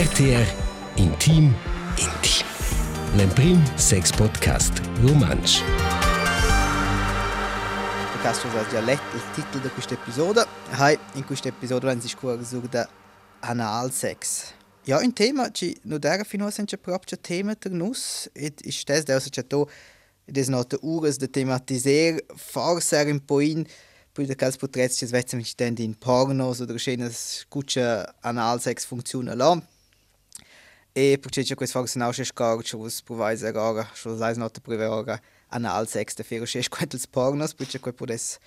RTR Intim Intim. L'Emprim Sex Podcast Romansch. Podcast als dialect il titolo di questa episodio. Hai in questa episodio wenn sich kurz so der Analsex. Ja, un tema ci no dera fino a senza proprio tema der nus et ist das der so to des not ures de tematiser forser in poin poi de cas potrets ci svezza mit stand in pornos oder schenes gute Analsex funktionen la. E perché c'è questo forse non c'è scar, c'è us provais agora, c'è sai not provare Analsex da fer c'è quantels pornos, perché quel podes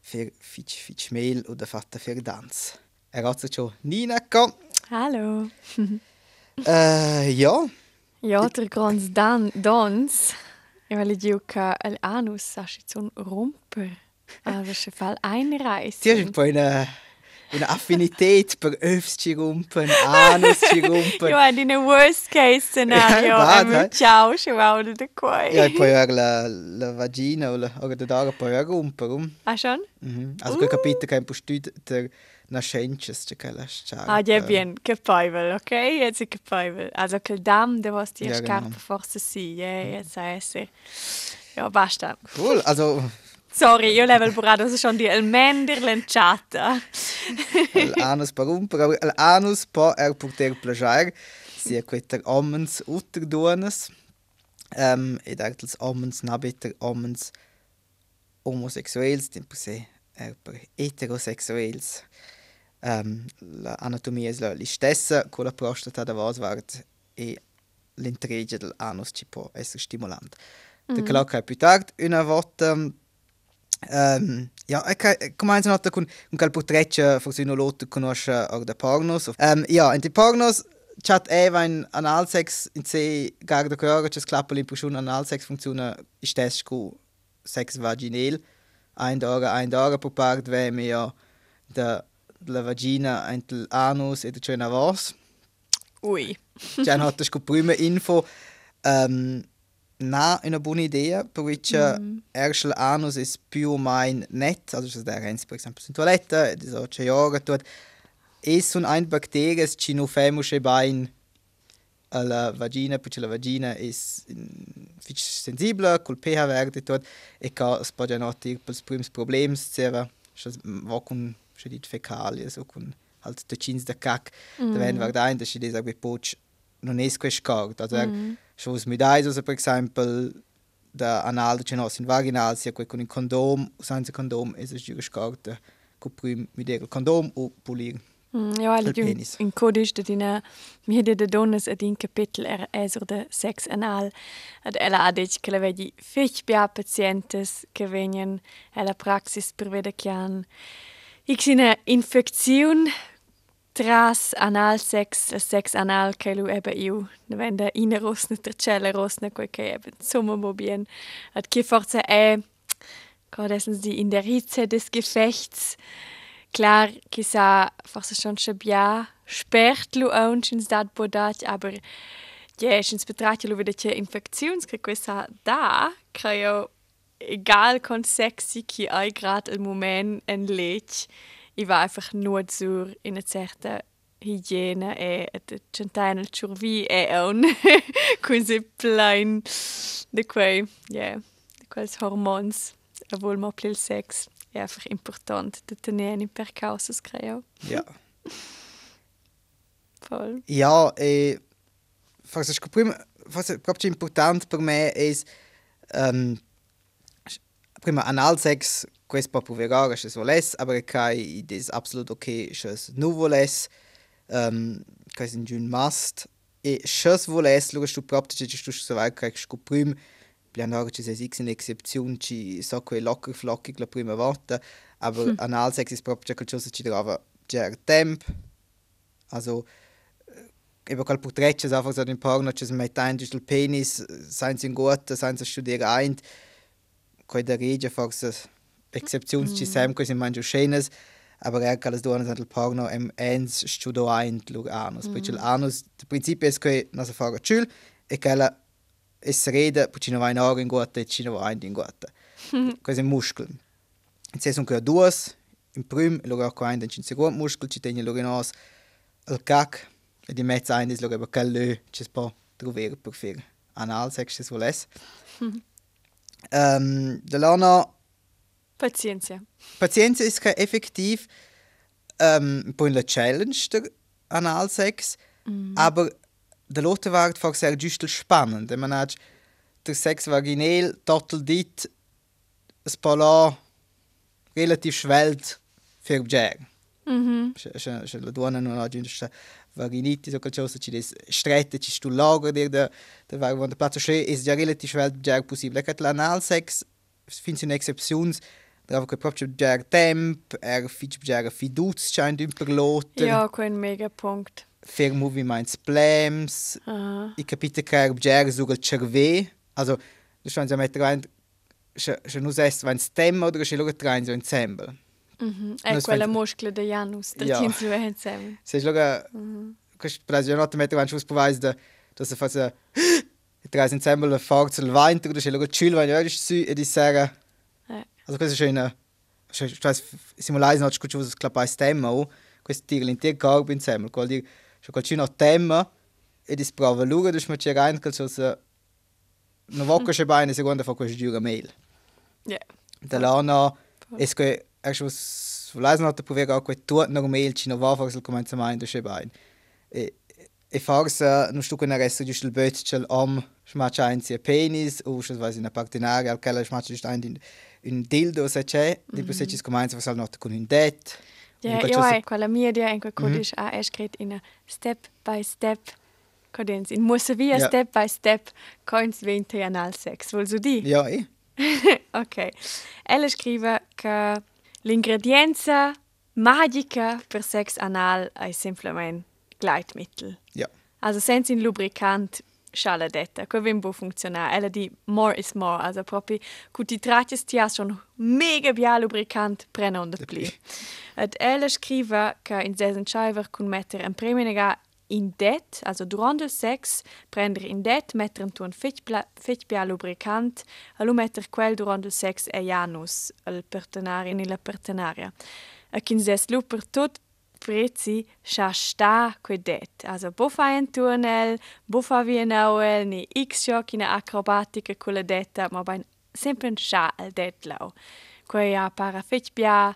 fer fitch fitch mail oder fatta fer dans. Ragazzi, ciao Nina, komm. Hallo. Äh, ja. Ja, der ganz dan dans. Ich will dir ka el anus sashi zum Rumper. Also schon fall einreißen. Die hast poi eine, eine Affinität per Öfsci rumpen, Anusci rumpen. Ja, in einem Worst Case bad, Em hei. Ciao, schon mal da qua. Ja, poi anche la, la vagina oder, oder der Dage poi anche rumpen. rum. Ah schon? Mhm. Also, quel capito che è un po' studio der nascences, che la sciarpa. Ah, ja, bien, capabel, okay? Jetzt ist capabel. Also, quel dam, der was dir Ja, ja, genau. scarpa forse sì, ja, jetzt sei es. Ja, basta. Cool, also Sorry, io level burato schon die Elmender lenciata. l'anus per rumpen, aber l'anus po er poter plagiar, sia quetter omens utter duonas, um, ed artels omens nabiter omens homosexuels, tim per se er per heterosexuels. Um, l'anatomia è la stessa, con la prostata da vas vart e l'intregia dell'anus ci può essere stimolante. Mm. Der Clark hat più tard una volta um, ja, e come anche nota con un quel portreccio forse uno lotto conosce auch da pornos. Um, ja, in die pornos chat Eva in analsex in se garda che c'è sclappa per analsex funziona istess cu sex vaginal ein Tag ein Tag per part ve mi ja da la vagina und l'anus e da c'è una vas. Ui. Già hat das prima info um, na una buona idea perché mm. erst l'anus è più meno net also das der rennt per esempio in toilette di so c'è yoga tut e sono ein bacterie ci no femusche bein alla vagina perché la vagina è fich sensibile col pH verde tot e ca spada noti pels prims problems seva va con schedit fecali so con halt de chins de cac mm. de ven var dain de schedit a poch non è squescard also mm. Schon mit dais also per esempio da anal de chenos in vaginal sia quel con il condom senza condom es es giusto scart con prim mit der condom o pulir Ja, alle in, in codice de dina mi hede de donnes ad in capitel er esor de sex anal. Ad ella ha dit che la vedi fich bia pacientes che venien ella praxis per veda chian ich sina infektion tras anal sex anal che lu eba iu ne venda ina rosna tercella rosna quel che eben sommer mo bien ad che forza è Gerade essens die in der Hitze des Gefechts. Klar, chissà, forse schon schon bien spert lu aunc ins dat bodat, aber ja, ins betracht lu wieder che infektions che questa da, creo egal con sexy chi ai grad il moment en lech, i va einfach nur zur in a certa hygiene e et centenal churvi e on con se plain de quei, ja, de quels hormons, obwohl ma plil sex è einfach important. De tenere in percausus creo. ja. Voll. Ja, e forse sco prima forse proprio importante per me è um, prima analsex questo può provare se voles aber kai das absolut okay se nu voles um, kai in giun must e se voles lo stu proprio ci stu so weit kai sco prima Pianare ci sei in excepzione ci so quei locker flockig la prima volta aber hm. analsex ist proprio qualcosa ci trova già temp also eben quel portretto ist einfach so in Porno ci mette durch den Penis seien sie gut seien sie studieren ein quei da regia forse excepzions ci sem quei mangiu schenes aber er kann das doen nel Porno em ens studio ein lug anus perché l'anus il principio che non si fa chul e che la es rede perché non va in ora in guata e ci non va in guata quei muscoli se sono che due in prim e loro qua in den secondo muscolo ci tiene loro in os il cac e di mezzo ein is logo che lö ci può trovare per fare anal sex se volesse. um, de lana Pazienza. Pazienza ist kein effektiv ähm, bei einer Challenge der Analsex, mm. aber der Lotte war sehr just spannend. Man hat der Sex vaginal total dit ein paar relativ schwelt für Bjär. Mhm. Se la donna non ha giusto vaginiti so ci des strette ci stu lager der der der war von der Platz schön ist ja relativ schwelt Bjär possibile. Kat l'analsex finns une exceptions Che proprio già temp, er fitch già fiduz scheint un perloten. Ja, quel mega punkt. Fer moviments plems. Uh. I capite che er già sogar cerve. Also, du scheinst ja mit rein, se nus est vain stemma oder se logo train so ensemble. Mhm. E quella muscla de Janus, da tin su ensemble. Se logo quest presio not met rein schus beweis da dass er fast train ensemble forza il logo chill vain, ja, ist su e di sera. Also questo è una cioè simulare non c'è cosa clappa stemma o questo tiro l'intero corpo insieme vuol dire c'è qualcuno tema e di sprova dus met je rein kan zo se no volta che bene seconda fa questo giura mail. Ja da lana es che er schon volais not prover a quel tuo normal ci no va fa sul cominciamento che bene e e forse non sto con il resto giusto il bötchel am schmatcha ein sie penis o schon weiß in der partenare al kella schmatcha just ein un dildo se c'è, mm -hmm. poi se ci scomincia a fare nota con un det. Ja, io hai quella mia dia in quel codice mm -hmm. ha scritto in step by step cadens in muss via ja. step by step coins vente anal sex. Vuol so di? Ja, eh. ok. Ella scrive che l'ingredienza magica per sex anal è semplicemente Gleitmittel. Ja. Also senza un lubricant schala detta, che vem può funzionare. Ella di more is more, also proprio con ti tratti stia schon mega bia lubricant prendendo pli. Ed ella scrive che in sesen scheiver con mettere un premio in det, also durante il sex, prendere in det, mettere in un fetch bia lubricant, e lo mettere quel durante il sex e janus, il partenario, nella partenaria. E che in ses lu per tutto preci scha sta quedet. Also bo fa un tunnel, bo fa vi un auel, ni x joc in acrobatica con la detta, ma ben sempre un scha al det lau. Quei a para fetch bia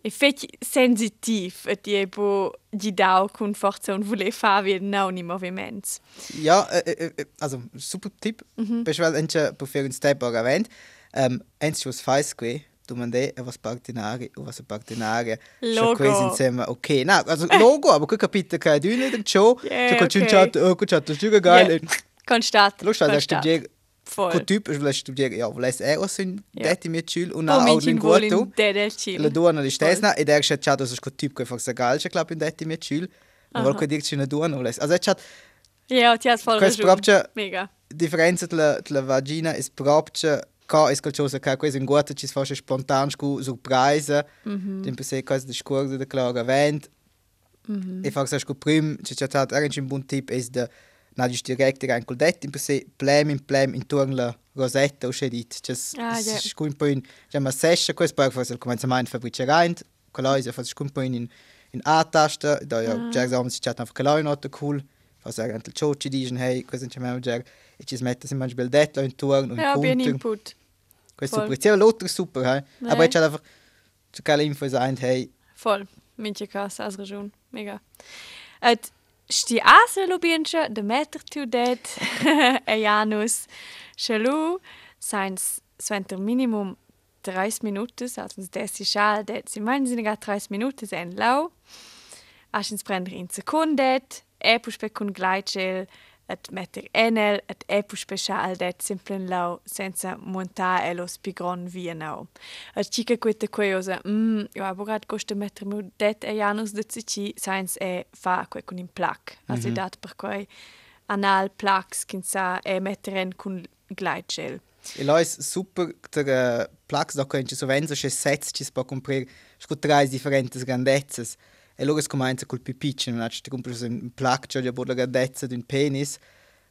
e fetch sensitiv et die bo di dau con forza un vole fa vi nau ni moviments. Ja, äh, äh, also super Tipp. Mhm. Beschwell enche per für un step erwähnt. Ähm, eins was feis quei domandei a was partenari o was partenaria logo quasi insieme ok no also logo aber qui capite che è d'una del show c'è quel okay. chat quel chat giuga geil. Constat. lo sta da studiare Voll. con typ ich will studiare ja volesse er was in Ja. detti mi chul un Oh, au minci vuol linguato in de del Chile. la duana di stesna ed er chat chat das con typ che fa sa galce club in detti mi chul ma vol che dirci una duana volesse also chat Ja, ti has voll Mega. differenza tra la vagina è proprio che è qualcosa che questo in guarda ci fa spontan scu surprise mm -hmm. per se cosa di scorso da clara vent mm -hmm. e fa scu prim ci c'è stato anche un buon tip è da na di direct rein col detto per se plem in plem intorno la rosetta o scedit c'è ja. scu un po' in già ma sescia questo poi fa il cominciamento fabbrice rein con la fa scu un po' in in A tasta da ja già esame si c'è einfach klein nota cool sa anche il chochi digen hey questo c'è mai già e ci smette si mangia bel detto intorno und Ja, bien punten input. Questo voll. super c'è l'altro super hey Nee. aber c'è einfach c'è keine info sein hey Voll. Minche casa has ragione. Mega. Et sti ase lubienche de meter tu det e Janus. Chalu seins sventer minimum 30 Minuten, also das ist schal, det si meinen sind gar 30 Minuten sein lau. Aschens prender in Sekundet, e puspe kun gleitschel, et metter enel, et e puspe schal det simplen lau, senza montar e lo spigron via nau. Et chica questa cosa, mm, io aborat costa metter mu det e janus de cici, seins e fa quei kun in plac. Also dat per quei anal placs, kinsa e metteren kun gleitschel. e là è super der uh, plax da kannst du so wenn so c'è sets ci si può comprare scu tre differenti grandezzas e loro comincia col pipiccio non ci compri un plac c'è già la grandezza di un penis.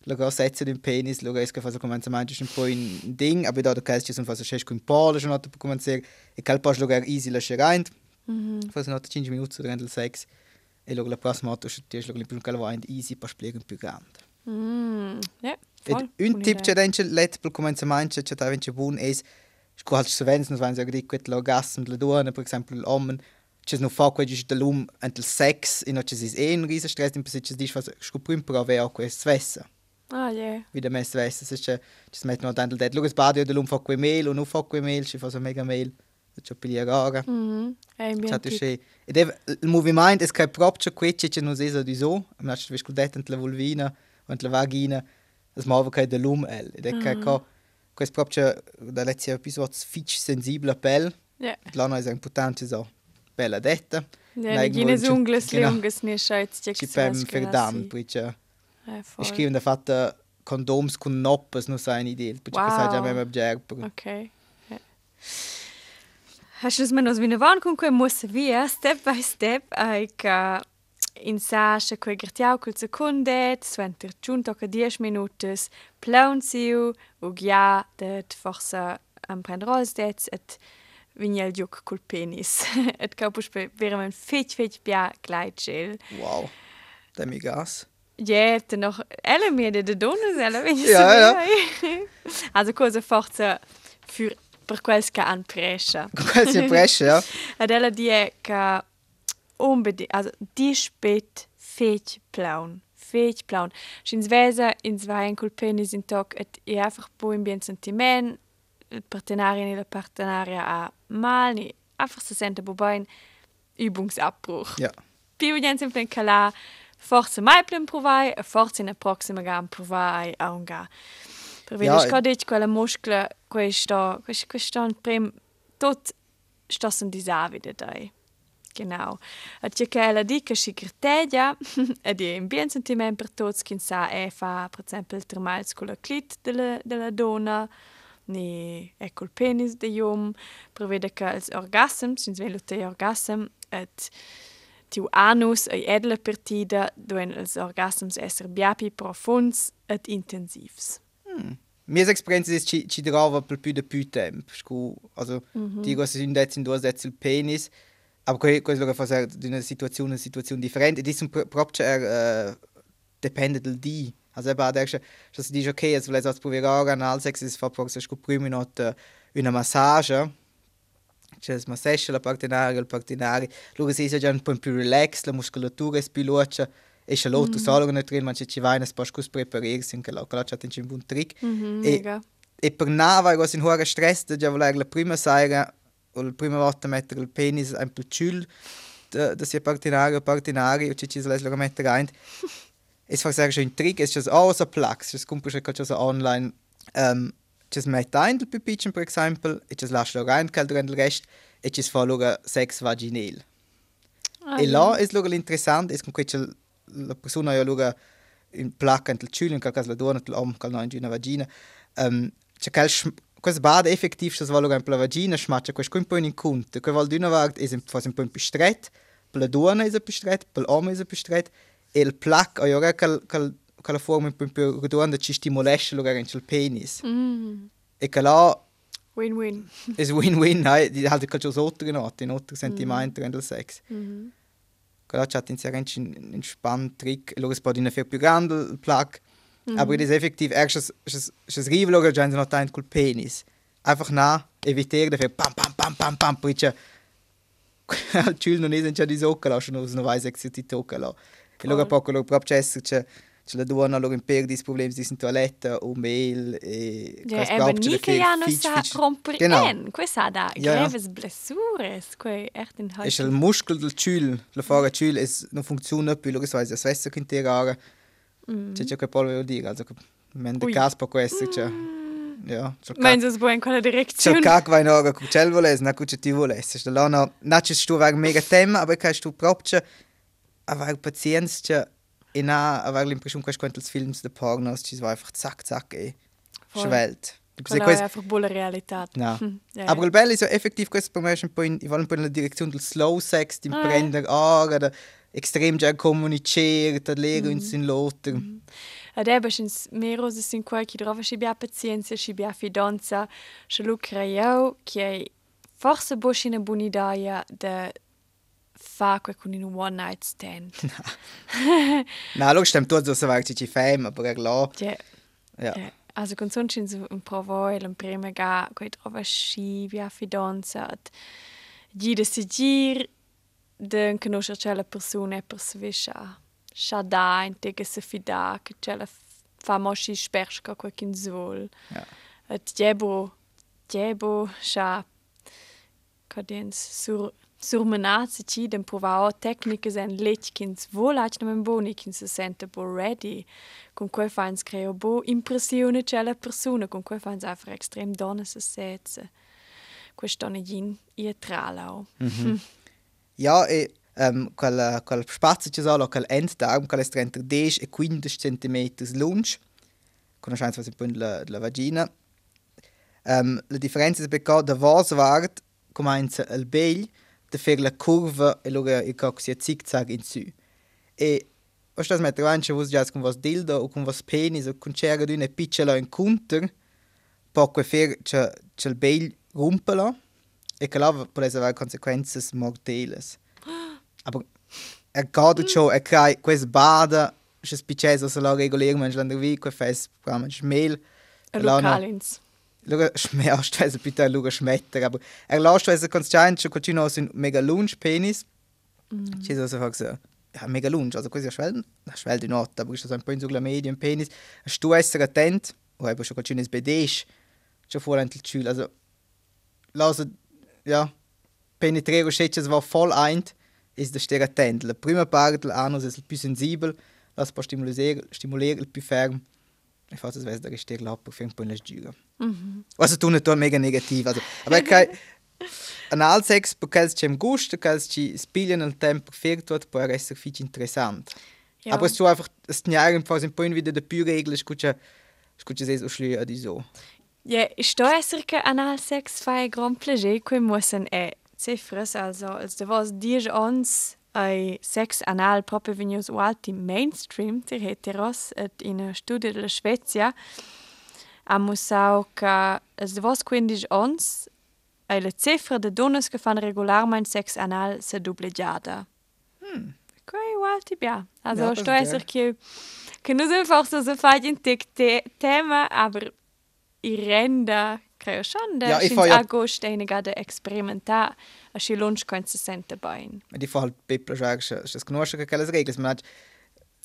La grossezza di un penis loro esca fa so comincia a mangiare un po' in ding. Aber da da kannst du so fast c'è con polo schon per cominciare e cal pas loro easy lasciare rein fa so not 5 minuti durante il sex. E loro la prossima volta ti è loro più che la easy per spiegare più grande. Mm, Ed voll. un tip c'è dentro let per comencemento c'è da vince buon è squal se vens nos vanno di quet l'orgasm la donna per esempio l'uomo c'è no fa quel giusto l'um ant il sex in c'è is ein riesen stress in position dis was scoprim per avere questo svessa Ah, ja. wieder mehr svessa se c'è c'è met no tanto det lugas badio de l'um fa quel mail o no fa quel mail ci fa so mega mail c'è pilia rara Mhm. È un c'è bien c'è ed è il movimento è che proprio quetche c'è no se di so. Ma c'è vis ant la vulvina und la vagina das muove che de l'um el ed è che co questo proprio da lezia episodio fitch sensibile pel Ja. l'anno è importante so Benedetta verdammt Ich gi der Vater Kondoms kun noppes no sein Idee Hast man ass wie Warn kun muss wie step by step in Sache quei gertiaukul sekundet, swenter Juntocker Dich minutes, plaun siu, og ja, det forsa am Prendrolsdez et et vignel juk col penis et capus pe verament fetch fetch bia gleitschel wow da mi gas Ja, dann noch alle mir de donas alle wenn ich Ja, ja. Also cosa forza für per quels che han prescia. quasi presce ja Ad ella die che unbedingt also die spät fetch plaun. Fetch plaun. Schins vesa ins vai col penis in toc et einfach po in bien sentiment il partenario e la partenaria a mal ni. Einfach se sente bo ein Übungsabbruch. ja. In plan calà forse mai più provai e forse in prossima gam provai a un ga. Per Ja, vedere e- sco dic quella muscla questo questo questo prim tot sto sen disavide dai. Genau. A che che la dica si cretegia ed è un bien sentiment per tots che sa e fa per esempio il termals con la clit della della donna ni è col penis de jom per vedere che els orgasm sin svelo te orgasm et tiu anus ei edla partida duen els orgasms esser biapi profunds et intensivs. Mia esperienza è ci ci trova per più di più tempo. Scu, also, dico se in det in due setzi il penis, aber que, questo che fa ser di una situazione una situazione differente, ed è proprio er uh, dipende dal di. A zdaj pa, da še, če se diš, ok, jaz vlezem od povjeroga, na Alsex iz Faproxešku priminut una massaža, če smo sešli la partenari, la partenari, loro si so già un po' più relax, la muscolatura è più luce, e še lotu mm -hmm. solo ne trin, ma če ci vai, ne spoš kus preparirsi, in che la cola c'è in un trick. Mm -hmm, e, mega. e per nava, ero in hora stress, da già voler la prima sera, o la prima volta mettere il penis in più ciul, da, da si è partenari o partenari, o če ci si leslo mettere in, Es fa sehr schön trick, ist auch so plax, es kommt schon gerade so online. Ähm, ci mette ein del pipicin per esempio, e ci lascia rein che il rest ci fa loro sex vaginale. Ah, e là è loro l'interessante, è che la persona ja loro in placca il ciul, in caso la donna, l'uomo, che non in una vagina. Um, c'è quel questo bad effettiv das va loro per la vagina smaccia questo un po' in conto, che vuol dire una volta è un po' più stretto, per la donna è più stretto, per l'uomo è più stretto, e il plac, o ora che che la forma po' più ridotta ci stimolesce loro in il penis. Mm. E là Win-win. è win-win, hai, di halt che c'è sotto notte, in altri sentimenti del sex. Mhm. Però c'è inserente un, un span trick, e loro si può dire più grande il plac, aber es ist effektiv erst das das Rivlogger già noch ein col penis. Einfach na evitare dafür pam pam pam pam pam poi al ciul non è già di socca la non non vai sexy ti tocca la. E loro poco lo proprio c'è c'è c'è la donna loro in per dis problemi di in toiletta o mail e Ja, proprio nie c'è che ja non sa fitch. romper Genau. en. Questa da Ja, ja. greves blessures. Que echt in E c'è il muscolo del ciul, la fora ciul è non funziona più, loro sai, se svessa che integrare. C'è c'è che voglio dire, also men de Ui. cas po questo c'è. Ja, c'è il Meins es bo in quella C'è direzione. kak vai noga cu cel voles, na cu ce ti voles. Sta lana, na ce stu vag mega tema, aber kai stu propce aver pazienz ce e na aver l'impression che quanto els films de pornos ci va einfach zack zack e schwelt. Quella quasi è einfach bulla realità. Na. Hm, ja, Aber il bello è so effektiv questo per me è un po' in, un po' nella direzione del slow sex, di Ah, prendere ora, da extrem già comunicare, da lere uns in lotter. Ad eba schins mero se sin quai chi drova si bia pazienza, si bia fidanza, se creiau che forse bosch in buona idea de fa quei con un one night stand. Na, lo stem tutti so var ci fem, aber er la. Ja. Ja. Also con son chin su un provo e l'un prima ga quei trova sci via fidanza at gi de si gir de conoscer c'è la persona per sviscia. Scha da in te che se fida che c'è la fa mosci spersca quei kin zvol. Ja. Et jebo jebo scha cadens sur sur menazzi ci den provao tecniche sen lech kins volach nem boni kins se sente bo ready. Con quei fans creo bo impressione c'è la persona con quei fans einfach extrem donne se setse questo ne gin ie tralao Ja, e um, quel, quel spazio ci sono, quel enddarm, quel è entre 10 e 15 cm lungo, conoscenza un po' la, la vagina. Um, la differenza è perché da vasvart comincia il bel da fare la curva e allora il cocco si zigzag in su. E Vos das met ranche vos già con vos dildo o con vos penis o con c'era d'una piccola incontr poco fer c'è c'è il bel rumpela e che là può avere conseguenze mortali. Aber er geht schon, er kriegt quel bada, c'è spicceso se la l'andre vi, quel fes pramen schmel. a localins Luga schmer stese bitte luga schmetter, aber er lasst es konstant schon continuo sind mega lunch penis. Ci sono so so ja mega lunch, also quasi schwell di notte, aber ist so ein po in so medium penis. Stu essere attent, o hai schon continuo sbedesh. Schon vor ein Schül, also lass ja penetrare schätze war voll eint ist der stera attent. La prima parte l'anus è più sensibile, las può stimolare stimolare il più ferm. E faccio es da gestern lappo fängt po in la gira. Also tu nicht mega negativ, also aber kein Analsex, c'è un gusto, che ci spiegano il tempo perfetto, può essere fici interessant. Ja. Aber es ist so einfach, es ist ja einfach ein point wieder der Pürregel, es ist Scusa se so schli di so. Ja, sto esser che analsex fa e gran plager quei mussen e cifras also als de vos dies ons ai sex anal proprio venius alti mainstream ter heteros et in a studio della Svezia amus au ca als de vos quindisch ons ai la cifra de donnes che fan regularmein sex anal se dubleggiada. Hmm. Quei alti bia. Also Ja, sto ist esser che che non einfach so so fai in tic te tema aber i renda creo schon da Ja, ich ich ja- agost eine gada experimenta a si lunch kann se sente bain. Ma di fa halt Pipla schwag, das conosce che quelle regole, man hat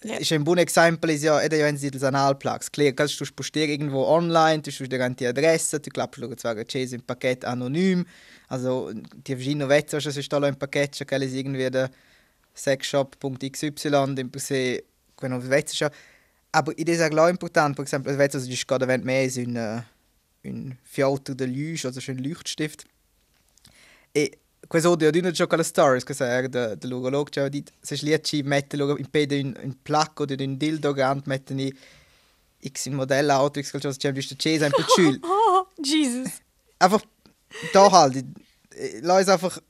Ja. Ist ein buon Exempel ist ja, ed ja wenn sie das Analplugs. Klar, kannst du postieren irgendwo online, du hast dir die Adresse, du klappst schauen zwar ein Paket anonym. Also die verschiedenen Wetze, was ist da im Paket, schon es irgendwie der sexshop.xy im Prinzip können auf Wetze schauen. Aber in dieser auch important, por exemplo, Wetze, also ist gerade wenn mehr so ein ein Filter de luz, also so ein Leuchtstift. E questo odio di una gioca alle stories, che è del de l'urolog, cioè di se slieci mette lo in pede in in placco di un dildo grande metten i x in modello auto x qualcosa c'è giusto cesa in piccul. Oh, Jesus. einfach da halt la ist einfach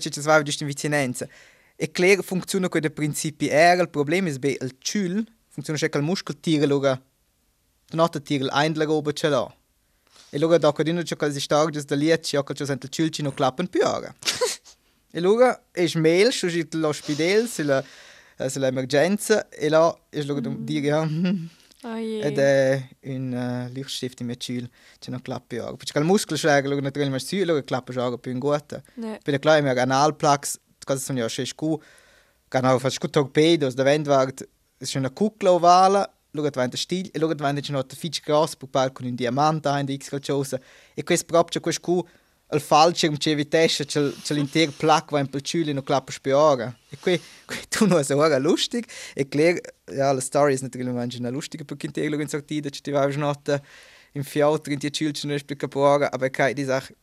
ci va giusto in vicinanza. E clear funziona con i principi R, il problema è che il ciul funziona che il muscolo tira loga notte tira l'eindler oben ce l'ha. E logo da cadino c'è quasi stark da lì c'è che c'è il ciulci no klappen piora. e logo è mail su il l'ospedale se la se l'emergenza e là è logo mm. dire ja, Oh je. ed è un uh, lichtstift in ciul c'è no klappe piora. Perché il muscolo schlägt logo natürlich mal su logo klappe piora più in guata. Ne. Per klar im Analplax, quasi sono ja schön gut. Genau, fast gut torpedos, da wenn wart, ist schon eine Kugel ovale, der Stil, c'è noch der fitch gras per par con un diamante in x calciosa. E questo proprio questo cu il falcem c'è vitesse, c'è c'è l'intero plac va in pelciuli no klappa spiora. E qui qui tu no so ora lustig e klar, ja, la story ist natürlich manchmal eine lustige per intero in sortida, c'è ti va notte in fiautra in die Chilci non spiega porga, aber kai die Sache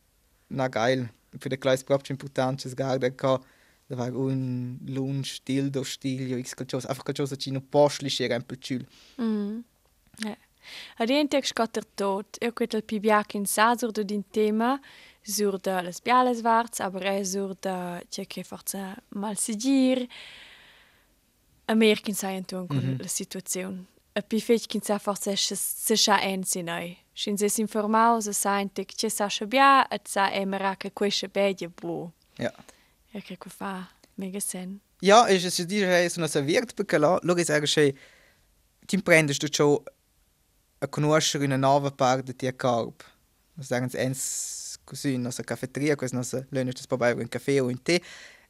na geil. Für den kleines Propst important, es gar der ka da war un lunch dildo stilio x calciosa, einfach calciosa cino posli scera in pelciuli. Mm. Ja. Ad ein Tag scotter tot. Eu quet el pibiac in sa sur de din tema sur de les biales varts, aber è sur de c'è che forza mal sigir. A mer kin sa entun con mm -hmm. la situazione. A pi fech kin sa forza se scha en sinai. Shin se informau se sa en tek c'è sa scha bia, et sa emera che quesche bedje bu. Ja. Ja, che fa. mega sen. Ja, es ist die è una serviert perché là, lo che sai che ti prendi sto ciò a conoscere una nuova parte di corpo. Sagen sie eins così in nostra caffetteria, questo nostro löhne das bei un caffè o un tè.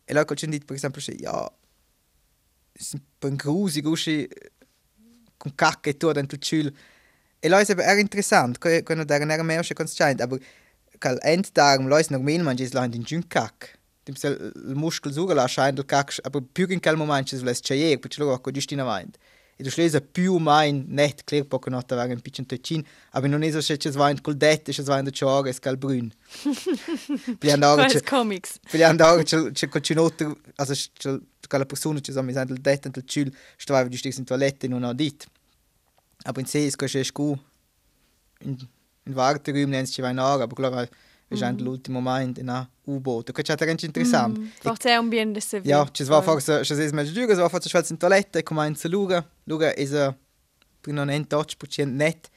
E là quando dit per esempio ja, ist ein bisschen grusig, usci con cacca e tutto dentro il cielo. E là è era interessante, quando da era mehr schon conscient, aber kal endtag lois normal man is land in jun tem se eh, muškel zugala, šajn do kakš, ampak pjukin kal moment, če zvles, če je, pa če logo, ko diš ti na mind. I došli za più mind, net, kler pokonota vagen pičen tečin, ampak non ezo še če zvajn kol dete, še zvajn do če oga, skal brun. Plian doga, če... comics. Plian doga, če, če kočinote, also, če, kala persona, če zami zandel dete, del čil, što vajvo diš tih sin toalete, no, non audit. Ampak in se, sko še sku, in, in varte rüm, nens, če vajn oga, ampak klar, ich, mm. l'ultimo momento in U-Boot. Questo è molto interessante. Mm. Forse è un bien de se Ja, ci va forse, ci sei meglio ci va forse in toilette, come in Luga. Luga è a non è in touch, perché net.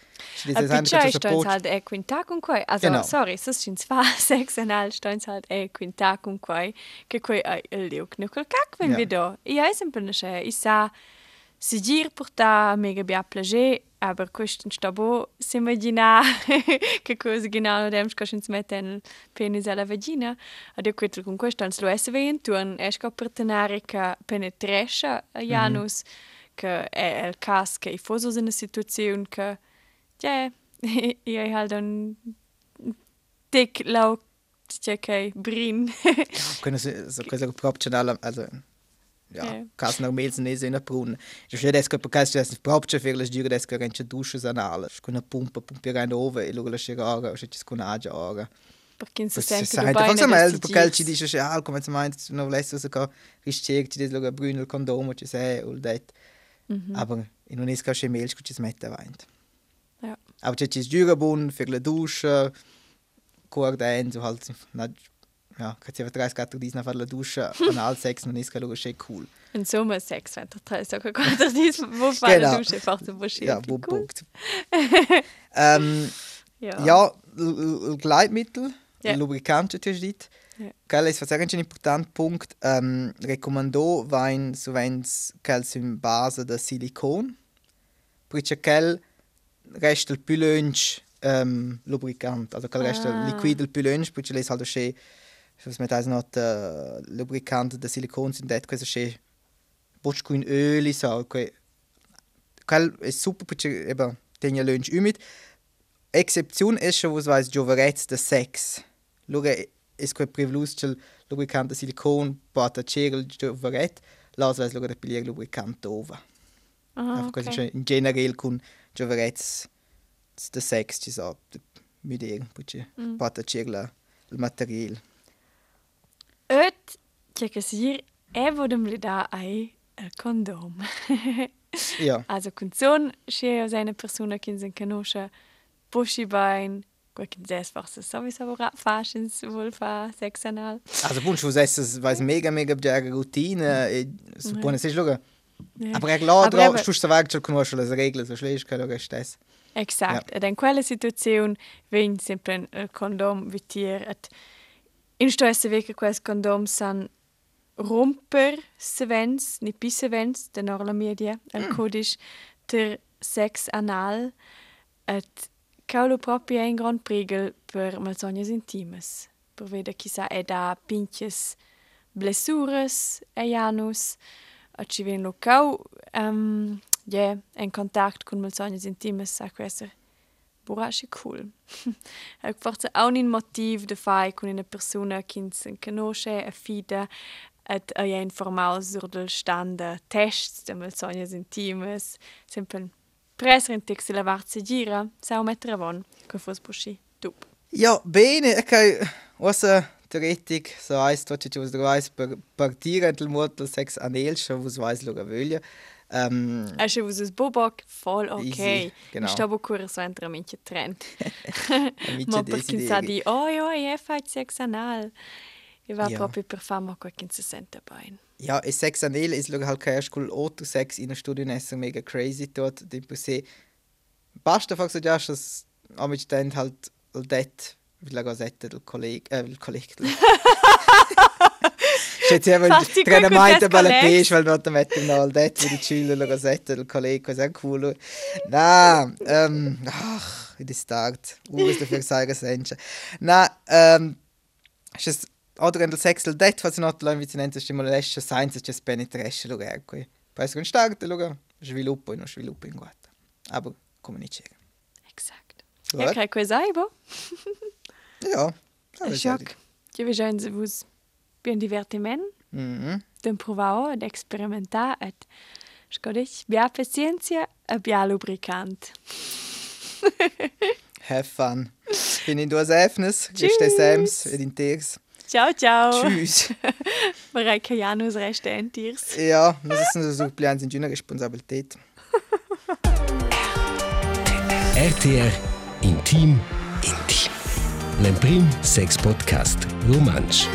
A piccia ist dann halt e quinta con quai. Also, genau. sorry, so sind zwar sechs und halb stehen halt e quinta con quai, che quai è il knuckel kak, wenn ja. wir da. Ja, ist ein bisschen, ich sah, si gir porta mega bia plager, aber questo sta bo si immagina che cosa genau dem sco ins mette nel penis alla vagina ad io questo con questo ans lo esse ve in turn es sco partenare che penetrescia a Janus mm -hmm. che è il cas che i foso in una situazione che ja io halt un dick lau c'è che brin ja, können so, so cosa proprio also ja, yeah. kas normal ne se na prun. Jo še desko pa kas jes propče fer las gira desko renče duše za nala. Ško na pumpa pumpa rein ove e lugo la šeraga o še tis kun aja aga. Perché si sente che tu vai nel perché ci dice ah come si meint non volesse so che riscerci des lugo brunel condom ci sei ul det. Aber in un iska che mail scu ci smette vaint. Ja. Aber ci gira bun fer la dusche coordent so halt na ja, kad si vatra skato disna far la duscia anal sex non iska lugo schön cool. Insomma sex wenn der drei so kad dis wo far la duscia fach so schön. Ja, wo punkt. ähm, ja, ja Gleitmittel, ja. Lubrikant natürlich dit. Ja. Kel is was ein important Punkt ähm, recommando vain so vens kel sim base da silicon. Price kel restel pülönch ähm, lubrikant, also kel restel ah. liquidel pülönch, price les halt schön was mit also noch der lubricante de silicon sind det cosa che bosch in öli so qual è super perché eben tenia lunch umid exception ist schon was weiß joverets de sex. Luga es quel privlus chel lubricante silicon pata cegel joveret las weiß luga de pilier lubricante over Ah, okay. Einfach in generell kun joverets de sex so mit ir perché mm. pata cegla il materiale Et che che sir e vodem li da ai il condom. ja. Also kunzon sche aus eine persona kin sen kanoscha buschi bein Gucken sehr was es sowieso Faschens wohl fa sex anal. Also bunch was es weiß mega mega der Routine so buone sich loga. Aber er glad dra stu sta vag zur conosce le regole so schlecht che loga stes. Exakt. Ja. Ed in quella situazione ven sempre il condom vitier et in stoesse veke quels condom san romper sevens, ni pi sevens, de norla media, el mm. codisch ter sex anal, et caulo proprio ein grand prigel per malsognas intimes. Per veda chissà è da pinches blessures e janus, a ci ven lo cau, um, yeah, en contact con malsognas intimes a questo Burashi cool. Ec forse auch un motiv de fai con una persona che se conosce e fida et a ja informal sur del standa tests de mal sognas intimes, sempre preser in tix la varze gira, sau mettere von, che fos buschi dup. Ja, bene, okay. Ossa teoretic, so heißt, was ich was du weißt, per partire del motel sex anel, schon was weiß luga völia. Um, Asche vus us bobok voll ok. Genau. Sto bo cura so entra minche trend. Ma per kin sa di, oh jo, je fai sex anal. E va ja. proprio per fama qua kin se sente. Ja, e sex anal is log halt kein skul auto sex in a studio nessa mega crazy dort, dem se. Basta fakt so just das amit stand halt det vill jag sätta del kolleg, äh, kolleg. maita questo bella pesce, ma non mettere no, il detto di Cilla, la rosetta del collega, è culo. Na, ähm, ach, it is start. Ures dafür sagen senza. Na, ähm, es oder nel sex del det fa not la invicinenza stimolesce science c'è penetresce lo ecco. Poi con start lo sviluppo e non sviluppo in guarda. Aber comunicare. Exakt. Gut. Ja, kaj sai, bo? Ja. È schoc. Io vi già vus bien divertiment, Mhm. den provao ed experimentar et scodich bia pazienza e bia lubricant. Have fun. Bin in duas Efnes, Tschüss. ist Sams, ed in Tiers. Ciao, ciao. Tschüss. Che Janus resta en tirs. Ja, das ist so Plans in Gina Responsabilität. RTR Intim Intim. L'Emprim Sex Podcast Romansch.